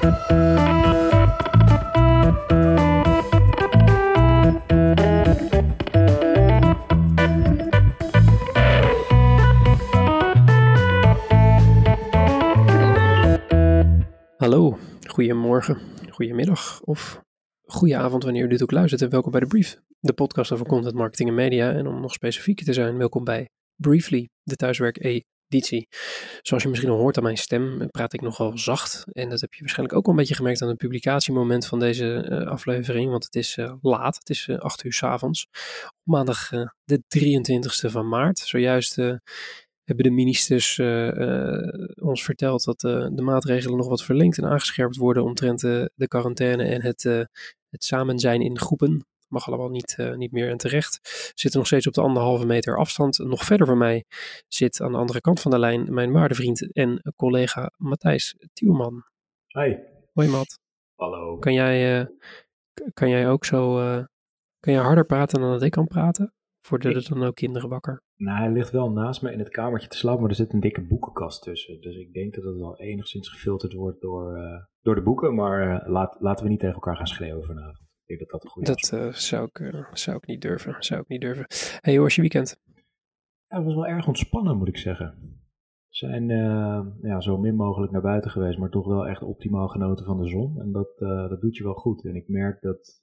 Hallo, goedemorgen, goedemiddag of goede avond wanneer u dit ook luistert en welkom bij de Brief, de podcast over content marketing en media. En om nog specifieker te zijn, welkom bij Briefly, de thuiswerk-editie. Zoals je misschien al hoort aan mijn stem, praat ik nogal zacht. En dat heb je waarschijnlijk ook wel een beetje gemerkt aan het publicatiemoment van deze uh, aflevering, want het is uh, laat, het is uh, 8 uur s avonds. Op maandag de 23e van maart, zojuist hebben de ministers ons verteld dat de maatregelen nog wat verlengd en aangescherpt worden omtrent de quarantaine en het, het samen zijn in groepen. Mag allemaal niet, niet meer en terecht. Zitten nog steeds op de anderhalve meter afstand. Nog verder van mij zit aan de andere kant van de lijn mijn waardevriend en collega Matthijs Tielman. Hi. Hoi Matt. Hallo. Kan jij, kan jij ook zo kan jij harder praten dan dat ik kan praten? Worden er dan ook kinderen wakker? Nou, hij ligt wel naast me in het kamertje te slapen, maar er zit een dikke boekenkast tussen. Dus ik denk dat het wel enigszins gefilterd wordt door, door de boeken. Maar laat, laten we niet tegen elkaar gaan schreeuwen vanavond. Denk dat dat een goede Dat uh, zou, ik, zou ik niet durven. Zou ik niet durven. Hey, hoe was je weekend? Ja, het was wel erg ontspannen, moet ik zeggen. We zijn ja, zo min mogelijk naar buiten geweest, maar toch wel echt optimaal genoten van de zon. En dat, dat doet je wel goed. En ik merk dat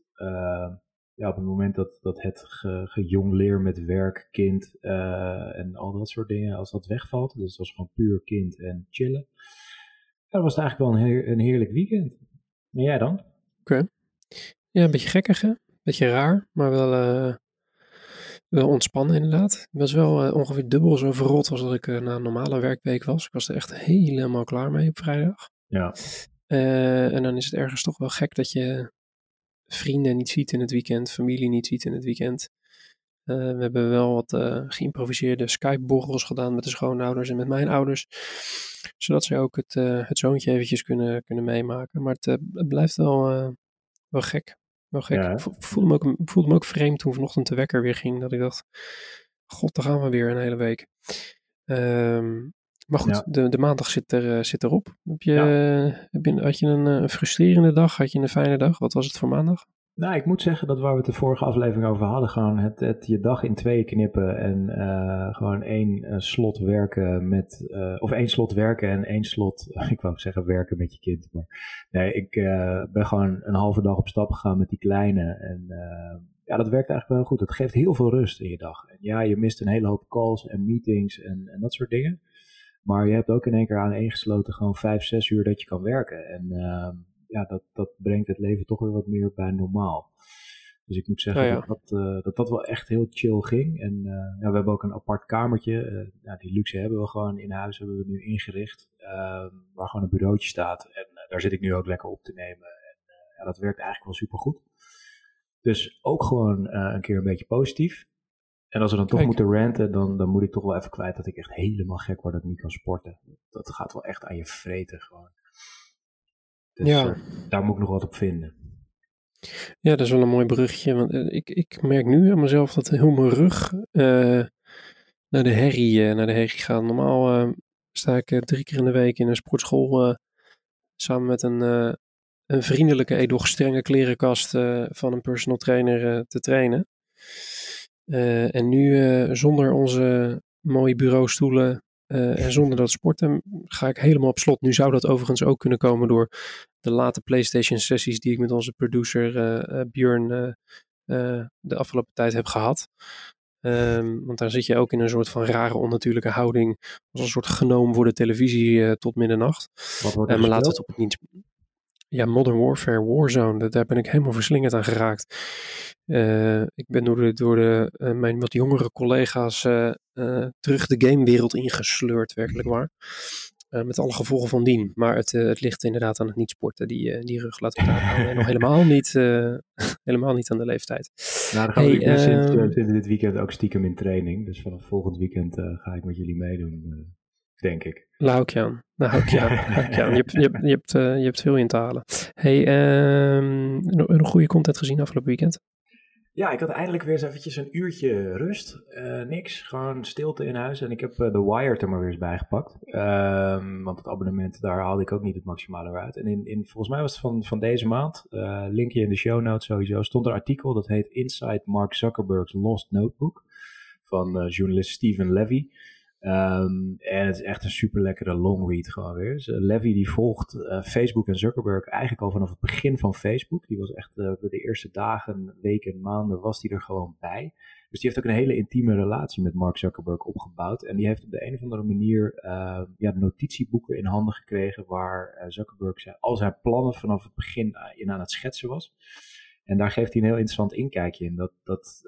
ja, op het moment dat, dat het ge, gejongleer met werk, kind uh, en al dat soort dingen, als dat wegvalt, dus het was gewoon puur kind en chillen, ja, dan was het eigenlijk wel een, heer, een heerlijk weekend. En jij dan? Oké. Okay. Ja, een beetje gekkig hè? Beetje raar, maar wel, uh, wel ontspannen inderdaad. Ik was wel uh, ongeveer dubbel zo verrot als dat ik na een normale werkweek was. Ik was er echt helemaal klaar mee op vrijdag. Ja. en dan is het ergens toch wel gek dat je vrienden niet ziet in het weekend, familie niet ziet in het weekend. Uh, we hebben wel wat uh, geïmproviseerde Skype-borrels gedaan met de schoonouders en met mijn ouders. Zodat ze ook het, uh, het zoontje eventjes kunnen, kunnen meemaken. Maar het, het blijft wel, wel gek. Wel gek. Ja, ik voelde me, ook, voelde me ook vreemd toen vanochtend de wekker weer ging. Dat ik dacht, god, daar gaan we weer een hele week. Um, maar goed, ja. de, de maandag zit, er, zit erop. Heb je, ja. heb je, had je een, een, frustrerende dag? Had je een fijne dag? Wat was het voor maandag? Nou, ik moet zeggen dat waar we het de vorige aflevering over hadden, gewoon het, het je dag in tweeën knippen en uh, gewoon één uh, slot werken met, uh, of één slot werken en één slot, ik wou zeggen werken met je kind, maar nee, ik ben gewoon een halve dag op stap gegaan met die kleine en ja, dat werkt eigenlijk wel goed. Het geeft heel veel rust in je dag. En ja, je mist een hele hoop calls en meetings en, en dat soort dingen. Maar je hebt ook in één keer aan één gesloten gewoon vijf, zes uur dat je kan werken. En uh, ja, dat, dat brengt het leven toch weer wat meer bij normaal. Dus ik moet zeggen ja, ja. Dat, dat, uh, dat, dat wel echt heel chill ging. En uh, ja, we hebben ook een apart kamertje. ja, die luxe hebben we gewoon in huis, hebben we nu ingericht. Ehm, waar gewoon een bureautje staat. En daar zit ik nu ook lekker op te nemen. En ja, dat werkt eigenlijk wel super goed. Dus ook gewoon een keer een beetje positief. En als we dan toch moeten ranten, dan, dan moet ik toch wel even kwijt dat ik echt helemaal gek word dat ik niet kan sporten. Dat gaat wel echt aan je vreten gewoon. Dus ja. uh, daar moet ik nog wat op vinden. Ja, dat is wel een mooi bruggetje. Want uh, ik, ik merk nu aan mezelf dat heel mijn rug naar, de herrie, naar de herrie gaat. Normaal sta ik drie keer in de week in een sportschool samen met een, een vriendelijke, edoch strenge klerenkast van een personal trainer te trainen. Uh, en nu zonder onze mooie bureaustoelen uh, en zonder dat sporten ga ik helemaal op slot. Nu zou dat overigens ook kunnen komen door de late PlayStation sessies die ik met onze producer Björn de afgelopen tijd heb gehad. Um, want daar zit je ook in een soort van rare onnatuurlijke houding. Als een soort genoom voor de televisie tot middernacht. Wat wordt en maar laat het op het niet. Ja, Modern Warfare Warzone, daar ben ik helemaal verslingerd aan geraakt. Uh, ik ben door, de, door de, uh, mijn wat jongere collega's uh, terug de gamewereld ingesleurd, werkelijk waar. met alle gevolgen van dien. Maar het, het ligt inderdaad aan het niet sporten, die, die rug laten we daar nog helemaal niet, helemaal niet aan de leeftijd. Nou, dan gaan hey, we sinds, dit weekend ook stiekem in training. Dus vanaf volgend weekend ga ik met jullie meedoen denk ik. Nou, aan. Nou, hou ik je hebt, je, hebt, je, hebt, uh, je hebt veel in te halen. Hey, um, nog goede content gezien afgelopen weekend? Ja, ik had eindelijk weer eens eventjes een uurtje rust. Uh, niks, gewoon stilte in huis. En ik heb uh, The Wired er maar weer eens bijgepakt. Um, want het abonnement, daar haalde ik ook niet het maximale uit. En in, in, volgens mij was het van, van deze maand, uh, linkje in de show notes sowieso, stond een artikel dat heet Inside Mark Zuckerberg's Lost Notebook. Van journalist Stephen Levy. Um, en het is echt een super lekkere long read gewoon weer. Dus, uh, Levy die volgt uh, Facebook en Zuckerberg eigenlijk al vanaf het begin van Facebook. Die was echt uh, de eerste dagen, weken, maanden was die er gewoon bij. Dus die heeft ook een hele intieme relatie met Mark Zuckerberg opgebouwd. En die heeft op de een of andere manier ja, notitieboeken in handen gekregen waar Zuckerberg zijn, al zijn plannen vanaf het begin in aan het schetsen was. En daar geeft hij een heel interessant inkijkje in. Dat, dat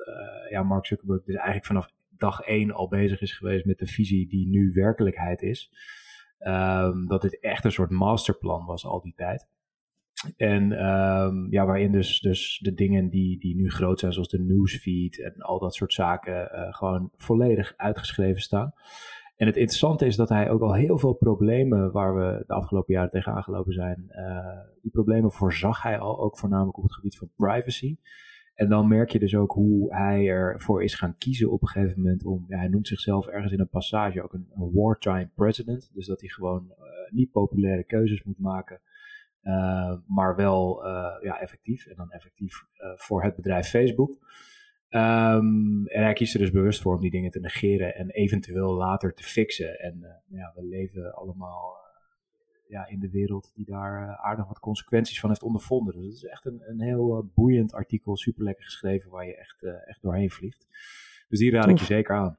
ja, Mark Zuckerberg dus eigenlijk vanaf dag één al bezig is geweest met de visie die nu werkelijkheid is. Um, dat dit echt een soort masterplan was al die tijd. En um, ja, waarin dus, dus de dingen die, die nu groot zijn, zoals de newsfeed en al dat soort zaken, uh, gewoon volledig uitgeschreven staan. En het interessante is dat hij ook al heel veel problemen waar we de afgelopen jaren tegen aangelopen zijn, uh, die problemen voorzag hij al, ook voornamelijk op het gebied van privacy. En dan merk je dus ook hoe hij ervoor is gaan kiezen op een gegeven moment om, ja, hij noemt zichzelf ergens in een passage ook een, wartime president. Dus dat hij gewoon uh, niet populaire keuzes moet maken, uh, maar wel uh, ja, effectief. En dan effectief voor het bedrijf Facebook. Um, en hij kiest er dus bewust voor om die dingen te negeren en eventueel later te fixen. En ja, we leven allemaal ja, in de wereld die daar uh, aardig wat consequenties van heeft ondervonden. Dus het is echt een, een heel uh, boeiend artikel, super lekker geschreven, waar je echt, uh, echt doorheen vliegt. Dus die raad ik je zeker aan.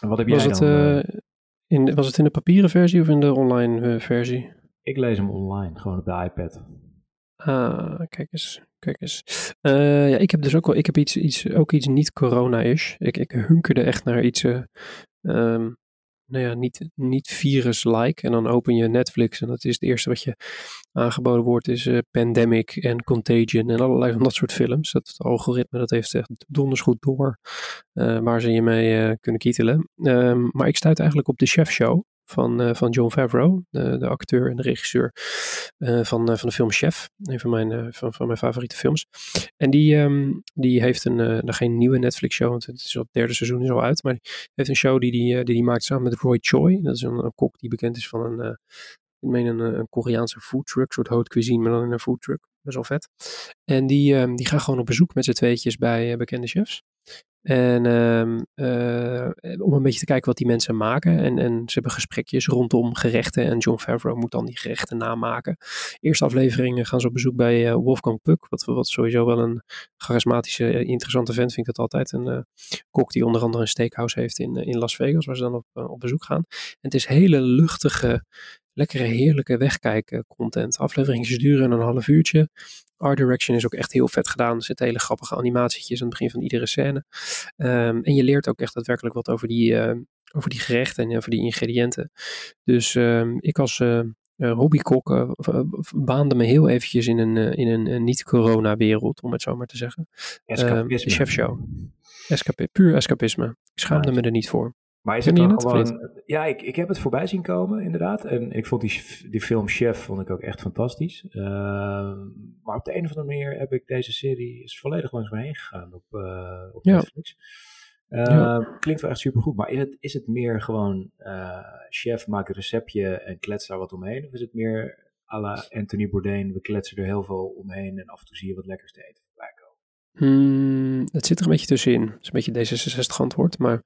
En wat heb was jij het, dan? in, was het in de papieren versie of in de online versie? Ik lees hem online, gewoon op de iPad. Ah, kijk eens, kijk eens. ja, ik heb dus ook wel, ik heb iets, iets, ook iets niet corona-ish. Ik, ik hunkerde echt naar iets, um, nou ja, niet, niet virus-like. En dan open je Netflix en dat is het eerste wat je aangeboden wordt is uh, Pandemic en Contagion en allerlei van dat soort films. Dat algoritme dat heeft echt donders goed door uh, waar ze je mee uh, kunnen kietelen. Um, maar ik stuit eigenlijk op de Chef Show van, uh, van John Favreau, de, de, acteur en de regisseur uh, van, uh, van de film Chef. Een van mijn, van, van mijn favoriete films. En die, um, die heeft een, nou, geen nieuwe Netflix show, want het, is al het derde seizoen is al uit. Maar die heeft een show die die, die, maakt samen met Roy Choi. Dat is een, kok die bekend is van een, ik meen een, een Koreaanse foodtruck, soort haute cuisine, maar dan in een foodtruck. Best wel vet. En die, um, die gaan gewoon op bezoek met z'n tweetjes bij bekende chefs. En um, uh, om een beetje te kijken wat die mensen maken. En, en ze hebben gesprekjes rondom gerechten. En John Favreau moet dan die gerechten namaken. Eerste afleveringen gaan ze op bezoek bij uh, Wolfgang Puck. Wat, wat sowieso wel een charismatische, interessante vent vind ik dat altijd. Een kok die onder andere een steakhouse heeft in, in Las Vegas. Waar ze dan op, op bezoek gaan. En het is hele luchtige, lekkere, heerlijke wegkijken content. Afleveringen duren een half uurtje. Art direction is ook echt heel vet gedaan. Er zitten hele grappige animatietjes aan het begin van iedere scène. Um, en je leert ook echt daadwerkelijk wat over die, uh, over die gerechten en over die ingrediënten. Dus um, ik als uh, hobbykok uh, baande me heel eventjes in een, in een, een niet-corona wereld, om het zo maar te zeggen. Escapisme. chefshow. Escapi puur escapisme. Ik schaamde me er niet voor. Maar is het dan gewoon... Ja, ik, ik heb het voorbij zien komen, inderdaad. En ik vond die, die film Chef vond ik ook echt fantastisch. Uh, op de een of andere manier heb ik deze serie is volledig langs me heen gegaan op, uh, op ja. Netflix. Uh, ja. Klinkt wel echt supergoed. Maar is het, is het meer gewoon chef, maak een receptje en klets daar wat omheen? Of is het meer à la Anthony Bourdain, we kletsen er heel veel omheen en af en toe zie je wat lekkers te eten voorbij komen? Hmm, het zit er een beetje tussenin. Het is een beetje D66 antwoord, maar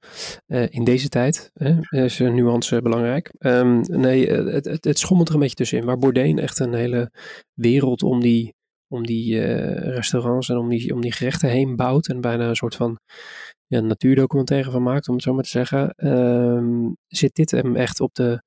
uh, in deze tijd hè, is een nuance belangrijk. Um, nee, het, het, het, schommelt er een beetje tussenin. Waar Bourdain echt een hele wereld om die, om die uh, restaurants en om die, om die gerechten heen bouwt en bijna een soort van ja, natuurdocumentaire van maakt, om het zo maar te zeggen, um, zit dit hem echt op de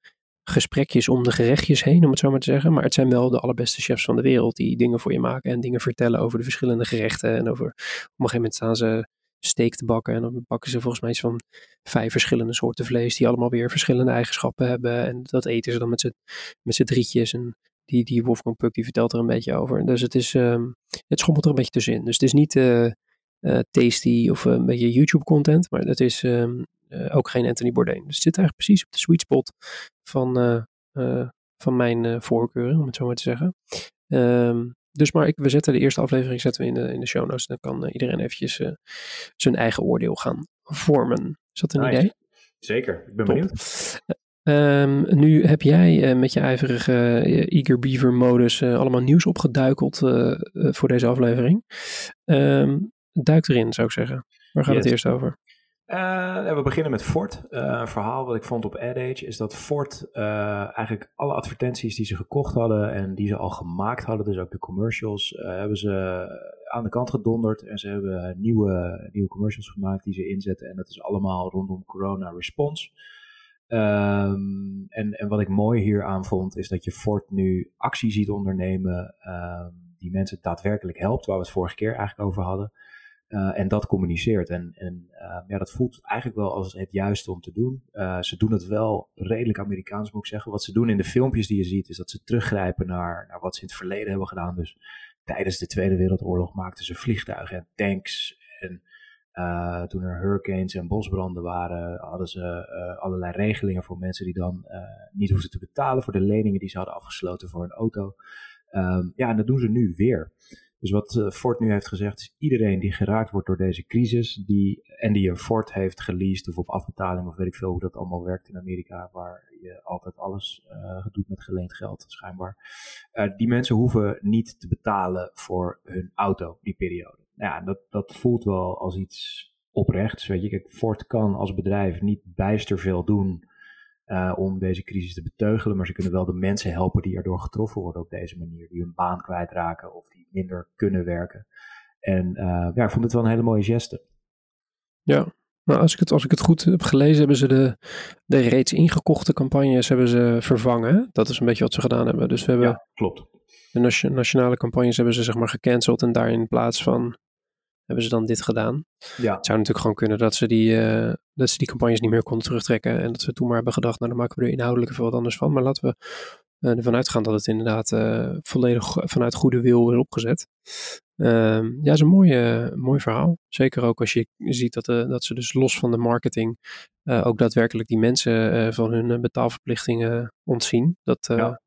gesprekjes om de gerechtjes heen, om het zo maar te zeggen. Maar het zijn wel de allerbeste chefs van de wereld die dingen voor je maken en dingen vertellen over de verschillende gerechten. En over, op een gegeven moment staan ze steak te bakken en dan bakken ze volgens mij iets van vijf verschillende soorten vlees die allemaal weer verschillende eigenschappen hebben. En dat eten ze dan met z'n, met z'n drietjes en die, die Wolfgang Puck die vertelt er een beetje over. Dus het is, um, het schommelt er een beetje tussenin. Dus het is niet uh, uh, tasty of een beetje YouTube content, maar het is um, uh, ook geen Anthony Bourdain. Dus het zit eigenlijk precies op de sweet spot van, van mijn voorkeuren, om het zo maar te zeggen. Um, dus maar ik, we zetten de eerste aflevering zetten we in de, in de show notes. Dan kan iedereen eventjes zijn eigen oordeel gaan vormen. Is dat een idee? Zeker, ik ben benieuwd. Um, nu heb jij uh, met je ijverige uh, Eager Beaver modus uh, allemaal nieuws opgeduikeld voor deze aflevering. Um, duik erin, zou ik zeggen. Waar gaat yes. het eerst over? we beginnen met Ford. een verhaal wat ik vond op AdAge is dat Ford eigenlijk alle advertenties die ze gekocht hadden en die ze al gemaakt hadden, dus ook de commercials, hebben ze aan de kant gedonderd. En ze hebben nieuwe, nieuwe commercials gemaakt die ze inzetten. En dat is allemaal rondom corona response. Um, en, en wat ik mooi hier aan vond, is dat je Ford nu actie ziet ondernemen um, die mensen daadwerkelijk helpt, waar we het vorige keer eigenlijk over hadden. Uh, en dat communiceert. En, en uh, ja, dat voelt eigenlijk wel als het juiste om te doen. Uh, ze doen het wel redelijk Amerikaans, moet ik zeggen. Wat ze doen in de filmpjes die je ziet, is dat ze teruggrijpen naar, naar wat ze in het verleden hebben gedaan. Dus tijdens de Tweede Wereldoorlog maakten ze vliegtuigen en tanks en uh, toen er hurricanes en bosbranden waren, hadden ze uh, allerlei regelingen voor mensen die dan uh, niet hoefden te betalen voor de leningen die ze hadden afgesloten voor een auto. Um, ja, en dat doen ze nu weer. Dus wat Ford nu heeft gezegd is iedereen die geraakt wordt door deze crisis die, en die een Ford heeft geleased of op afbetaling of weet ik veel hoe dat allemaal werkt in Amerika, waar je altijd alles doet met geleend geld schijnbaar. die mensen hoeven niet te betalen voor hun auto die periode ja, dat, dat voelt wel als iets oprechts. Weet je, kijk, Ford kan als bedrijf niet bijster veel doen uh, om deze crisis te beteugelen, maar ze kunnen wel de mensen helpen die erdoor getroffen worden op deze manier, die hun baan kwijtraken of die minder kunnen werken. En uh, ja, ik vond het wel een hele mooie geste. Ja, maar als ik het, als ik het goed heb gelezen, hebben ze de, de reeds ingekochte campagnes hebben ze vervangen. Dat is een beetje wat ze gedaan hebben. Dus we hebben ja, klopt. De nationale campagnes hebben ze zeg maar gecanceld en daar in plaats van hebben ze dan dit gedaan. Ja. Het zou natuurlijk gewoon kunnen dat ze, die, uh, dat ze die campagnes niet meer konden terugtrekken. En dat ze toen maar hebben gedacht, nou dan maken we er inhoudelijk even wat anders van. Maar laten we uh, ervan uitgaan dat het inderdaad uh, volledig vanuit goede wil is opgezet. Ehm, ja, is een mooie, mooi verhaal. Zeker ook als je ziet dat, dat ze dus los van de marketing ook daadwerkelijk die mensen van hun betaalverplichtingen ontzien. Dat, ja.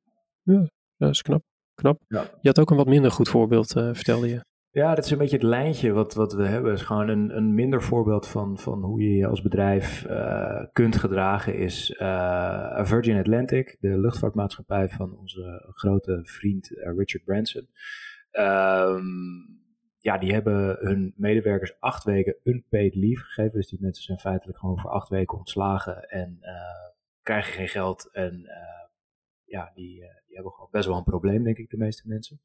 ja. dat is knap. knap. Ja. Je had ook een wat minder goed voorbeeld, vertelde je. Ja, dat is een beetje het lijntje wat, wat we hebben. Is gewoon een, een minder voorbeeld van, van hoe je je als bedrijf uh, kunt gedragen is uh, Virgin Atlantic, de luchtvaartmaatschappij van onze grote vriend uh, Richard Branson. Um, ja, die hebben hun medewerkers acht weken unpaid leave gegeven. Dus die mensen zijn feitelijk gewoon voor acht weken ontslagen en krijgen geen geld. En ja, die, die hebben gewoon best wel een probleem, denk ik, de meeste mensen.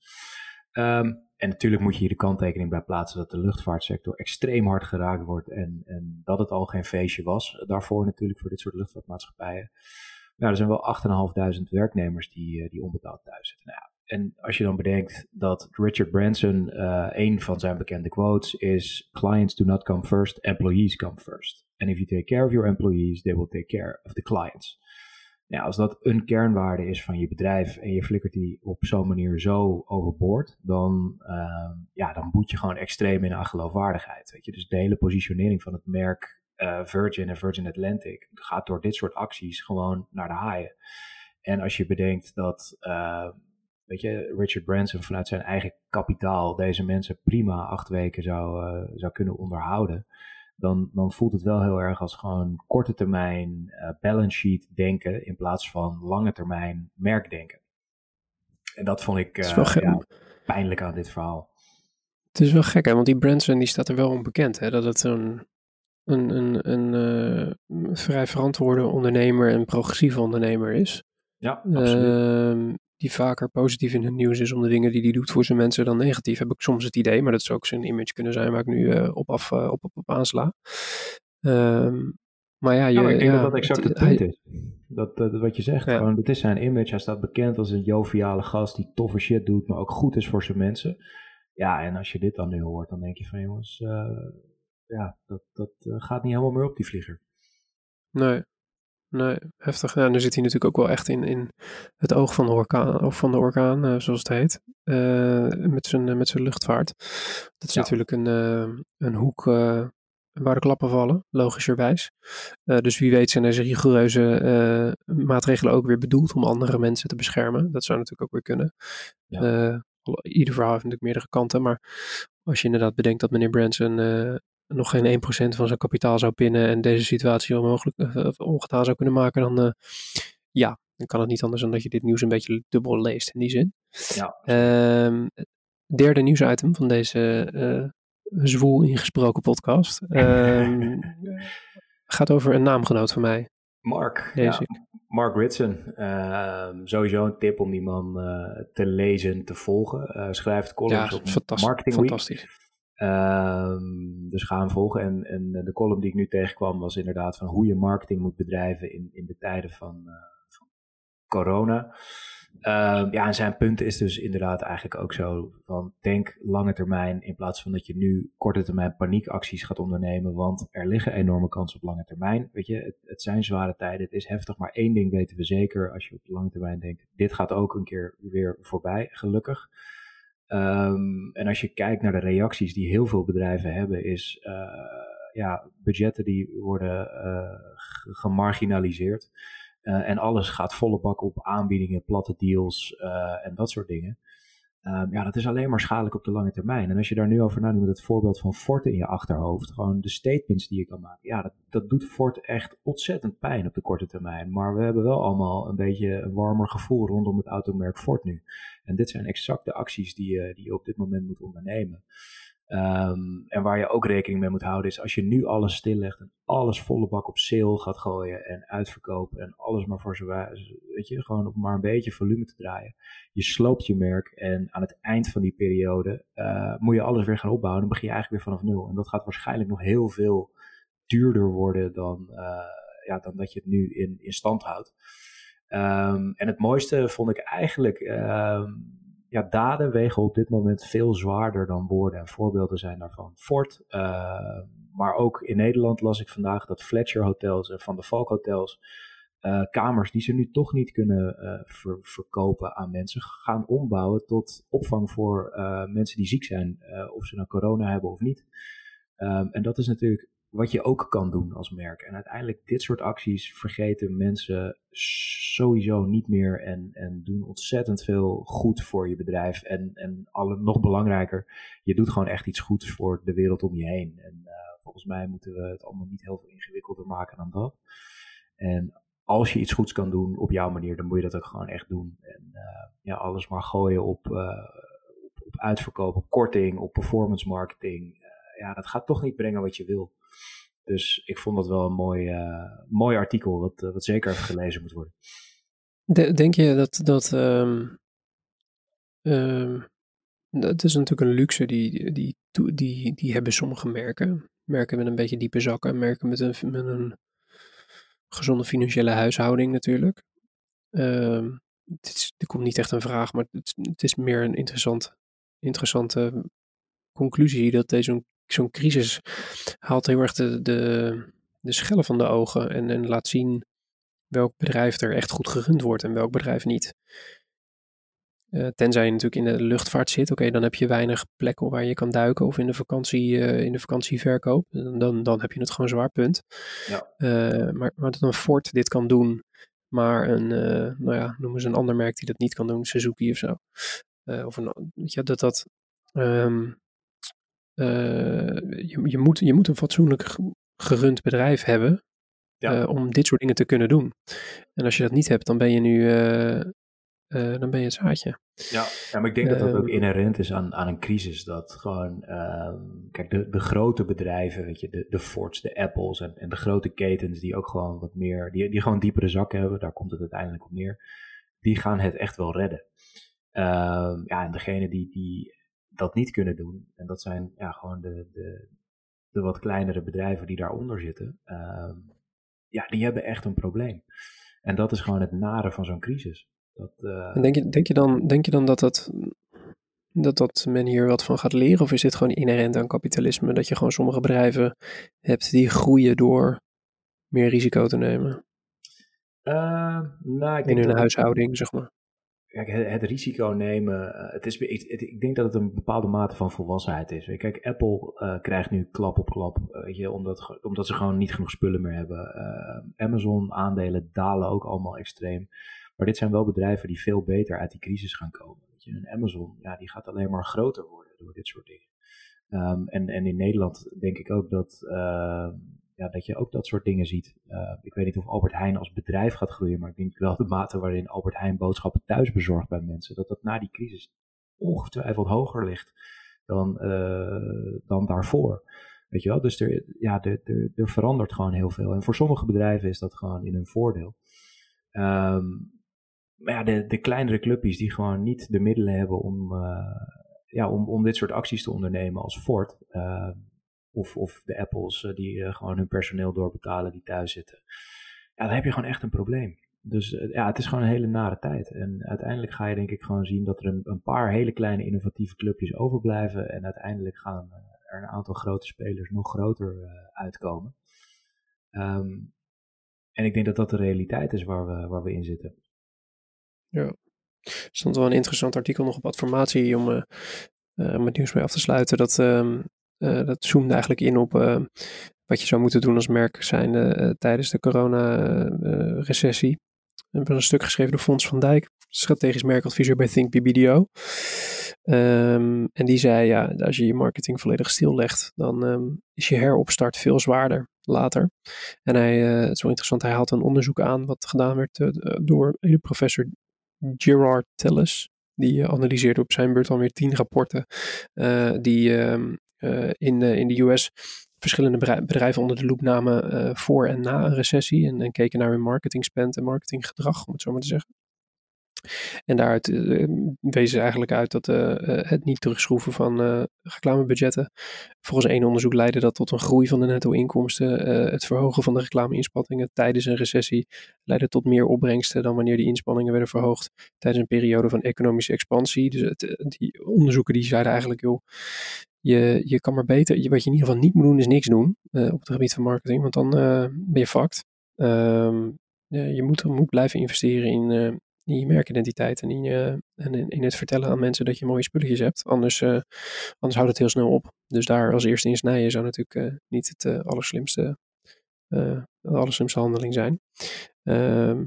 Um, en natuurlijk moet je hier de kanttekening bij plaatsen dat de luchtvaartsector extreem hard geraakt wordt. En, en dat het al geen feestje was daarvoor natuurlijk voor dit soort luchtvaartmaatschappijen. Nou, er zijn wel 8.500 werknemers die, eh, die onbetaald thuis zitten. Nou en als je dan bedenkt dat Richard Branson, uh, een van zijn bekende quotes is: Clients do not come first, employees come first. And if you take care of your employees, they will take care of the clients. Ja, als dat een kernwaarde is van je bedrijf en je flikkert die op zo'n manier zo overboord, dan, uh, ja, dan boet je gewoon extreem in aan geloofwaardigheid. Weet je? Dus de hele positionering van het merk uh, Virgin en Virgin Atlantic gaat door dit soort acties gewoon naar de haaien. En als je bedenkt dat, uh, weet je, Richard Branson vanuit zijn eigen kapitaal deze mensen prima acht weken zou, uh, zou kunnen onderhouden dan, dan voelt het wel heel erg als gewoon korte termijn uh, balance sheet denken in plaats van lange termijn merkdenken. En dat vond ik uh, ja, pijnlijk aan dit verhaal. Het is wel gek, hè? want die Branson die staat er wel onbekend, hè? dat het een, een, een, een uh, vrij verantwoorde ondernemer en progressieve ondernemer is. Ja, absoluut. Die vaker positief in het nieuws is om de dingen die hij doet voor zijn mensen dan negatief. Heb ik soms het idee, maar dat zou ook zijn image kunnen zijn waar ik nu uh, op, af, uh, op, op, op aansla. Um, maar ja, je, ja, ik denk ja, dat dat exact het, punt is. Dat, dat, wat je zegt, ja. gewoon, het is zijn image. Hij staat bekend als een joviale gast die toffe shit doet, maar ook goed is voor zijn mensen. Ja, en als je dit dan nu hoort, dan denk je van jongens, uh, ja, dat, dat gaat niet helemaal meer op die vlieger. Nee, Nee, heftig. Ja, nu zit hij natuurlijk ook wel echt in, in het oog van de orkaan, of van de orkaan uh, zoals het heet, uh, met, zijn, met zijn luchtvaart. Dat is ja. natuurlijk een, uh, een hoek waar de klappen vallen, logischerwijs. dus wie weet zijn deze rigoureuze maatregelen ook weer bedoeld om andere mensen te beschermen. Dat zou natuurlijk ook weer kunnen. Ja. ieder verhaal heeft natuurlijk meerdere kanten. Maar als je inderdaad bedenkt dat meneer Branson nog geen 1% van zijn kapitaal zou pinnen en deze situatie onmogelijk uh, ongedaan zou kunnen maken, dan ja, dan kan het niet anders dan dat je dit nieuws een beetje dubbel leest in die zin. Ja. Um, derde nieuwsitem van deze zwoel ingesproken podcast. Um, gaat over een naamgenoot van mij. Mark. Ja, Mark Ritson. Uh, sowieso een tip om die man uh, te lezen, te volgen. Schrijft columns ja, op fantastisch, Marketing Week. Uh, dus ga hem volgen. En, en de column die ik nu tegenkwam was inderdaad van hoe je marketing moet bedrijven in, in de tijden van, eh, van corona. Uh, ja, en zijn punt is dus inderdaad eigenlijk ook zo van denk lange termijn in plaats van dat je nu korte termijn paniekacties gaat ondernemen, want er liggen enorme kansen op lange termijn. Weet je, het, het, zijn zware tijden, het is heftig, maar één ding weten we zeker als je op lange termijn denkt, dit gaat ook een keer weer voorbij, gelukkig. Um, en als je kijkt naar de reacties die heel veel bedrijven hebben, is uh, ja, budgetten die worden uh, gemarginaliseerd. Uh, en alles gaat volle bak op aanbiedingen, platte deals en dat soort dingen. Um, ja, dat is alleen maar schadelijk op de lange termijn. En als je daar nu over nadenkt met het voorbeeld van Ford in je achterhoofd, gewoon de statements die je kan maken, ja, dat, dat doet Ford echt ontzettend pijn op de korte termijn. Maar we hebben wel allemaal een beetje een warmer gevoel rondom het automerk Ford nu. En dit zijn exact de acties die die je op dit moment moet ondernemen. Um, en waar je ook rekening mee moet houden is als je nu alles stillegt en alles volle bak op sale gaat gooien en uitverkopen en alles maar voor zo, weet je, gewoon op maar een beetje volume te draaien. Je sloopt je merk en aan het eind van die periode uh, moet je alles weer gaan opbouwen. Dan begin je eigenlijk weer vanaf nul. En dat gaat waarschijnlijk nog heel veel duurder worden dan, uh, ja, dan dat je het nu in, in stand houdt. Um, en het mooiste vond ik eigenlijk. Um, ja, daden wegen op dit moment veel zwaarder dan woorden. En voorbeelden zijn daarvan Ford. Uh, maar ook in Nederland las ik vandaag dat Fletcher Hotels en Van de Valk Hotels. Uh, kamers die ze nu toch niet kunnen ver, verkopen aan mensen, gaan ombouwen tot opvang voor mensen die ziek zijn, of ze nou corona hebben of niet. Um, en dat is natuurlijk wat je ook kan doen als merk. En uiteindelijk dit soort acties vergeten mensen sowieso niet meer en, en doen ontzettend veel goed voor je bedrijf. En, en alle, nog belangrijker, je doet gewoon echt iets goeds voor de wereld om je heen. En uh, volgens mij moeten we het allemaal niet heel veel ingewikkelder maken dan dat. En als je iets goeds kan doen op jouw manier, dan moet je dat ook gewoon echt doen. En uh, ja, alles maar gooien op, uh, op, op uitverkoop, op korting, op performance marketing. Ja, dat gaat toch niet brengen wat je wil. Dus ik vond dat wel een mooi, uh, mooi artikel, wat, uh, wat zeker even gelezen moet worden. denk je dat dat. Um, dat is natuurlijk een luxe die, die, die, die hebben sommige merken. Merken met een beetje diepe zakken, merken met een, met een gezonde financiële huishouding natuurlijk. Um, is, dit komt niet echt een vraag, maar het, het is meer een interessant, interessante conclusie dat deze zo'n crisis haalt heel erg de, de, de schellen van de ogen en, en laat zien welk bedrijf er echt goed gerund wordt en welk bedrijf niet. Uh, tenzij je natuurlijk in de luchtvaart zit, oké, dan heb je weinig plekken waar je kan duiken of in de, vakantie, uh, in de vakantieverkoop. Dan, dan heb je het gewoon zwaar punt. Ja. Uh, maar, maar dat een Ford dit kan doen, maar een, nou ja, noemen ze een ander merk die dat niet kan doen, Suzuki of zo. of een, weet je, dat dat, um, uh, je, je, moet, je moet een fatsoenlijk gerund bedrijf hebben ja. uh, om dit soort dingen te kunnen doen. En als je dat niet hebt, dan ben je nu uh, dan ben je het zaadje. Ja, ja maar ik denk dat dat ook inherent is aan, aan een crisis. Dat gewoon, ehm, kijk, de, de grote bedrijven, weet je, de, de Fords, de Apples en, en de grote ketens die ook gewoon wat meer, die, die gewoon diepere zakken hebben, daar komt het uiteindelijk op neer, die gaan het echt wel redden. Uh, ja, en degene die, die dat niet kunnen doen. En dat zijn ja, gewoon de, de, de wat kleinere bedrijven die daaronder zitten. Uh, ja, die hebben echt een probleem. En dat is gewoon het nare van zo'n crisis. Dat, uh... denk, je, denk, je dan, denk je dan dat, dat, dat, dat men hier wat van gaat leren? Of is dit gewoon inherent aan kapitalisme? Dat je gewoon sommige bedrijven hebt die groeien door meer risico te nemen? Uh, nou, ik In hun huishouding, zeg maar kijk, het, risico nemen, uh, het is, ik, ik, denk dat het een bepaalde mate van volwassenheid is. Kijk, Apple uh, krijgt nu klap op klap, uh, weet je, omdat, omdat ze gewoon niet genoeg spullen meer hebben. Amazon aandelen dalen ook allemaal extreem. Maar dit zijn wel bedrijven die veel beter uit die crisis gaan komen. Je, een Amazon, ja, die gaat alleen maar groter worden door dit soort dingen. Ehm, en, en in Nederland denk ik ook dat, ehm, ja, dat je ook dat soort dingen ziet. Uh, ik weet niet of Albert Heijn als bedrijf gaat groeien, maar ik denk wel de mate waarin Albert Heijn boodschappen thuis bezorgt bij mensen, dat dat na die crisis ongetwijfeld hoger ligt dan, uh, dan daarvoor. Weet je wel? Dus er, ja, er, er, er, verandert gewoon heel veel. En voor sommige bedrijven is dat gewoon in hun voordeel. Um, maar ja, de, de kleinere clubjes die gewoon niet de middelen hebben om, uh, ja, om, om dit soort acties te ondernemen als Ford. Of, of de Apples uh, die gewoon hun personeel doorbetalen die thuis zitten. Ja, dan heb je gewoon echt een probleem. Dus ja, het is gewoon een hele nare tijd. En uiteindelijk ga je denk ik gewoon zien dat er een, een paar hele kleine innovatieve clubjes overblijven. En uiteindelijk gaan er een aantal grote spelers nog groter uitkomen. Um, en ik denk dat dat de realiteit is waar we, waar we in zitten. Ja. Er stond wel een interessant artikel nog op Adformatie om uh, met nieuws mee af te sluiten. Dat, uh, dat zoomde eigenlijk in op wat je zou moeten doen als merk zijn tijdens de corona-recessie. We hebben een stuk geschreven door Fons van Dijk, strategisch merkadviseur bij Think BBDO. Um, en die zei, ja, als je je marketing volledig stillegt, dan um, is je heropstart veel zwaarder later. En hij, uh, het is wel interessant, hij haalt een onderzoek aan wat gedaan werd door professor Gerard Telles. Die analyseerde op zijn beurt alweer tien rapporten die um, in, in de US verschillende bedrijven onder de loep namen voor en na een recessie. En, en keken naar hun marketing spend en marketinggedrag, om het zo maar te zeggen. En daaruit wezen ze eigenlijk uit dat het niet terugschroeven van reclamebudgetten volgens één onderzoek leidde dat tot een groei van de netto-inkomsten. het verhogen van de reclameinspanningen tijdens een recessie leidde tot meer opbrengsten dan wanneer die inspanningen werden verhoogd tijdens een periode van economische expansie. Dus het, die onderzoeken die zeiden eigenlijk, joh, je, je kan maar beter, wat je in ieder geval niet moet doen is niks doen op het gebied van marketing, want dan ben je fucked. Um, je moet, moet blijven investeren in, in je merkidentiteit en, in, je, en in, het vertellen aan mensen dat je mooie spulletjes hebt. Anders, anders houdt het heel snel op. Dus daar als eerste in snijden zou natuurlijk niet het allerslimste, allerslimste handeling zijn. Ehm,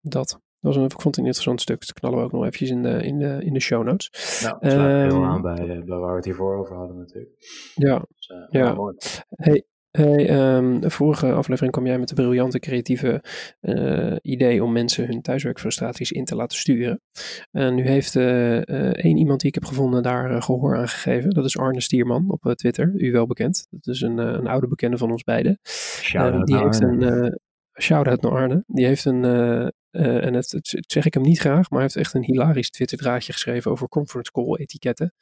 dat. Dat was een, ik vond het een interessant stuk. Dus dat knallen we ook nog eventjes in de, in de, in de show notes. Nou, dat sluit um, heel aan bij, bij, waar we het hiervoor over hadden natuurlijk. Ja, dus, ja. Mooi. Hey, Hey, um, de vorige aflevering kwam jij met de briljante creatieve uh, idee om mensen hun thuiswerkfrustraties in te laten sturen. En nu heeft uh, uh, één iemand die ik heb gevonden daar gehoor aan gegeven. Dat is Arne Stierman op Twitter, u wel bekend. Dat is een, een oude bekende van ons beiden. Die heeft Arne. een shout-out naar Arne. Die heeft een, uh, en het, zeg ik hem niet graag, maar hij heeft echt een hilarisch Twitter-draadje geschreven over conference call etiketten.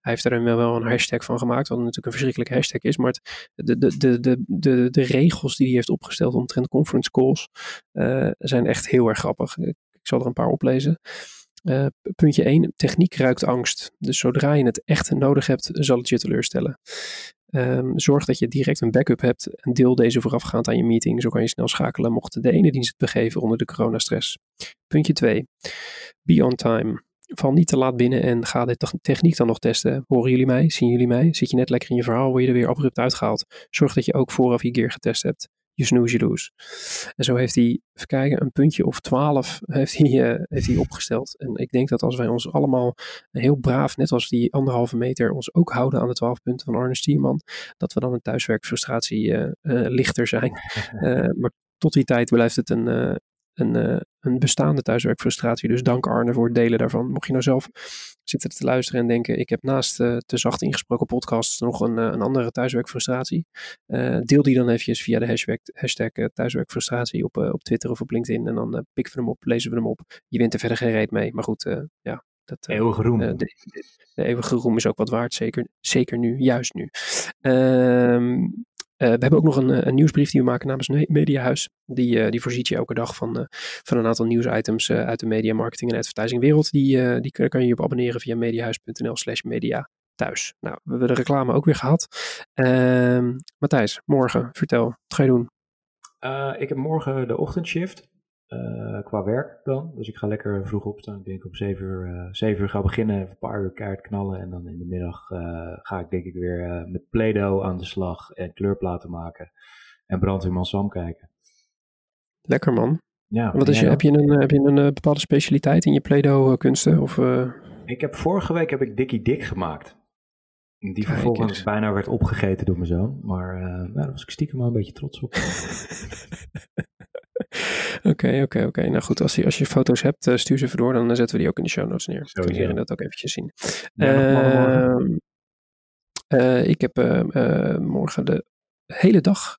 Hij heeft er wel een hashtag van gemaakt, wat natuurlijk een verschrikkelijke hashtag is. Maar de, de, de, de, de, de regels die hij heeft opgesteld omtrent conference calls uh, zijn echt heel erg grappig. Ik, zal er een paar oplezen. Uh, puntje 1. Techniek ruikt angst. Dus zodra je het echt nodig hebt, zal het je teleurstellen. Um, zorg dat je direct een backup hebt en deel deze voorafgaand aan je meeting. Zo kan je snel schakelen mocht de ene dienst het begeven onder de coronastress. Puntje 2. Be on time. Val niet te laat binnen en ga de techniek dan nog testen. Horen jullie mij? Zien jullie mij? Zit je net lekker in je verhaal? Word je er weer abrupt uitgehaald? Zorg dat je ook vooraf je gear getest hebt je snooze, je. En zo heeft hij, even kijken, een puntje of twaalf heeft hij, uh, heeft hij opgesteld. En ik denk dat als wij ons allemaal heel braaf, net als die anderhalve meter, ons ook houden aan de twaalf punten van Arne Stierman, dat we dan een thuiswerkfrustratie uh, uh, lichter zijn. maar tot die tijd blijft het een, een, uh, een bestaande thuiswerkfrustratie. Dus dank Arne voor het delen daarvan. Mocht je nou zelf zitten te luisteren en denken, ik heb naast uh, te zacht ingesproken podcasts nog een, uh, een andere thuiswerkfrustratie. deel die dan eventjes via de hashtag, hashtag thuiswerkfrustratie op, op Twitter of op LinkedIn. En dan pikken we hem op, lezen we hem op. Je wint er verder geen reet mee. Maar goed, ja, dat, eeuwige roem. De, de, de, eeuwige roem is ook wat waard, zeker, zeker nu, juist nu. Uh, we hebben ook nog een, een, nieuwsbrief die we maken namens Mediahuis. Die, uh, die voorziet je elke dag van, van een aantal nieuwsitems uit de media, marketing en advertising wereld. Die, die kan je op abonneren via mediahuis.nl slash media thuis. Nou, we hebben de reclame ook weer gehad. Ehm, Matthijs, morgen, vertel, wat ga je doen? ik heb morgen de ochtendshift. Uh, qua werk dan. Dus ik ga lekker vroeg opstaan. Ik denk op 7 uur, uh, 7 uur ga beginnen, even een paar uur kaart knallen. En dan in de middag uh, ga ik denk ik weer met Play-Doh aan de slag en kleurplaten maken. En Brandweerman Sam kijken. Lekker man. Ja, Wat is je, heb je een, heb je een bepaalde specialiteit in je Play-Doh kunsten? Of, Ik heb vorige week heb ik Dikkie Dik gemaakt. Die vervolgens bijna werd opgegeten door mijn zoon. Maar daar was ik stiekem wel een beetje trots op. Oké, oké, oké. Nou goed, als je, als je foto's hebt, uh, stuur ze even door. Dan zetten we die ook in de show notes neer. Dan kun je dat ook eventjes zien. Ja, uh, ik heb morgen de hele dag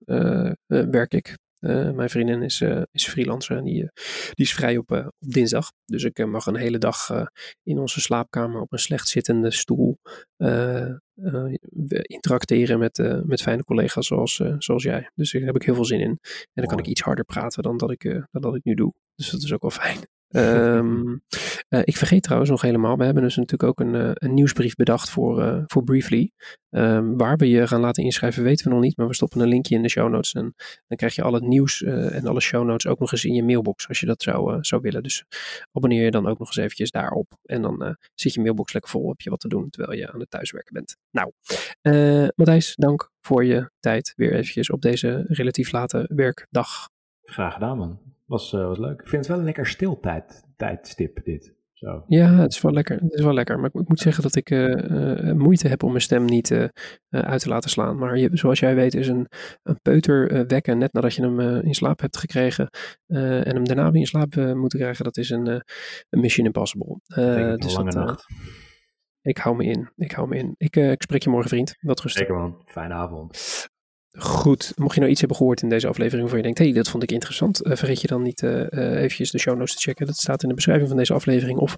werk ik. Uh, mijn vriendin is, uh, is freelancer en die, uh, die is vrij op, op dinsdag. Dus ik mag een hele dag in onze slaapkamer op een slecht zittende stoel interacteren met, met fijne collega's zoals, zoals jij. Dus daar heb ik heel veel zin in. En dan kan ik iets harder praten dan dat ik, dan dat ik nu doe. Dus dat is ook wel fijn. Um, uh, ik vergeet trouwens nog helemaal, we hebben dus natuurlijk ook een, uh, een nieuwsbrief bedacht voor, uh, voor Briefly. Um, waar we je gaan laten inschrijven weten we nog niet, maar we stoppen een linkje in de show notes. En dan krijg je al het nieuws en alle show notes ook nog eens in je mailbox als je dat zou, zou willen. Dus abonneer je dan ook nog eens eventjes daarop. En dan zit je mailbox lekker vol, heb je wat te doen terwijl je aan het thuiswerken bent. Nou, Matthijs, dank voor je tijd weer eventjes op deze relatief late werkdag. Graag gedaan man was, uh, was leuk. Ik vind het wel een lekker stil tijd, tijdstip dit. Zo. Ja, het is wel lekker. Het is wel lekker. Maar ik, moet zeggen dat ik uh, uh, moeite heb om mijn stem niet uh, uit te laten slaan. Maar je, zoals jij weet is een, een peuter wekken net nadat je hem in slaap hebt gekregen. en hem daarna weer in slaap moeten krijgen. Dat is een, een mission impossible. een dus lange dat, nacht. Ik hou me in. Ik hou me in. Ik, ik spreek je morgen vriend. Wat rustig. Zeker man. Fijne avond. Goed, mocht je nou iets hebben gehoord in deze aflevering waarvan je denkt, hé, hey, dat vond ik interessant, uh, vergeet je dan niet uh, eventjes de show notes te checken. Dat staat in de beschrijving van deze aflevering of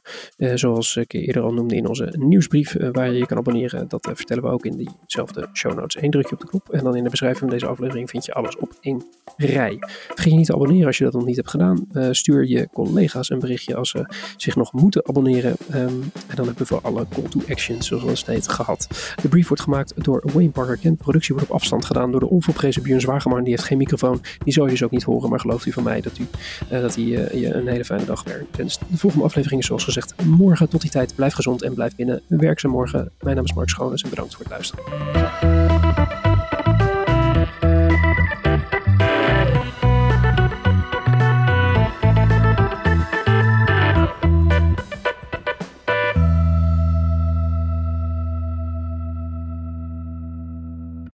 zoals ik eerder al noemde in onze nieuwsbrief waar je je kan abonneren. Dat vertellen we ook in diezelfde show notes. Eén drukje op de knop en dan in de beschrijving van deze aflevering vind je alles op één rij. Vergeet je niet te abonneren als je dat nog niet hebt gedaan. stuur je collega's een berichtje als ze zich nog moeten abonneren. Um, en dan hebben we alle call to actions, zoals we steeds gehad. De brief wordt gemaakt door Wayne Parker Kent. Productie wordt op afstand gedaan door de onvolprezen Björn Zwageman. Die heeft geen microfoon. Die zal je dus ook niet horen. Maar gelooft u van mij dat, u, uh, dat hij uh, je een hele fijne dag wenst. De volgende aflevering is zoals gezegd morgen. Tot die tijd blijf gezond en blijf binnen. Werk ze morgen. Mijn naam is Mark Schoones en bedankt voor het luisteren.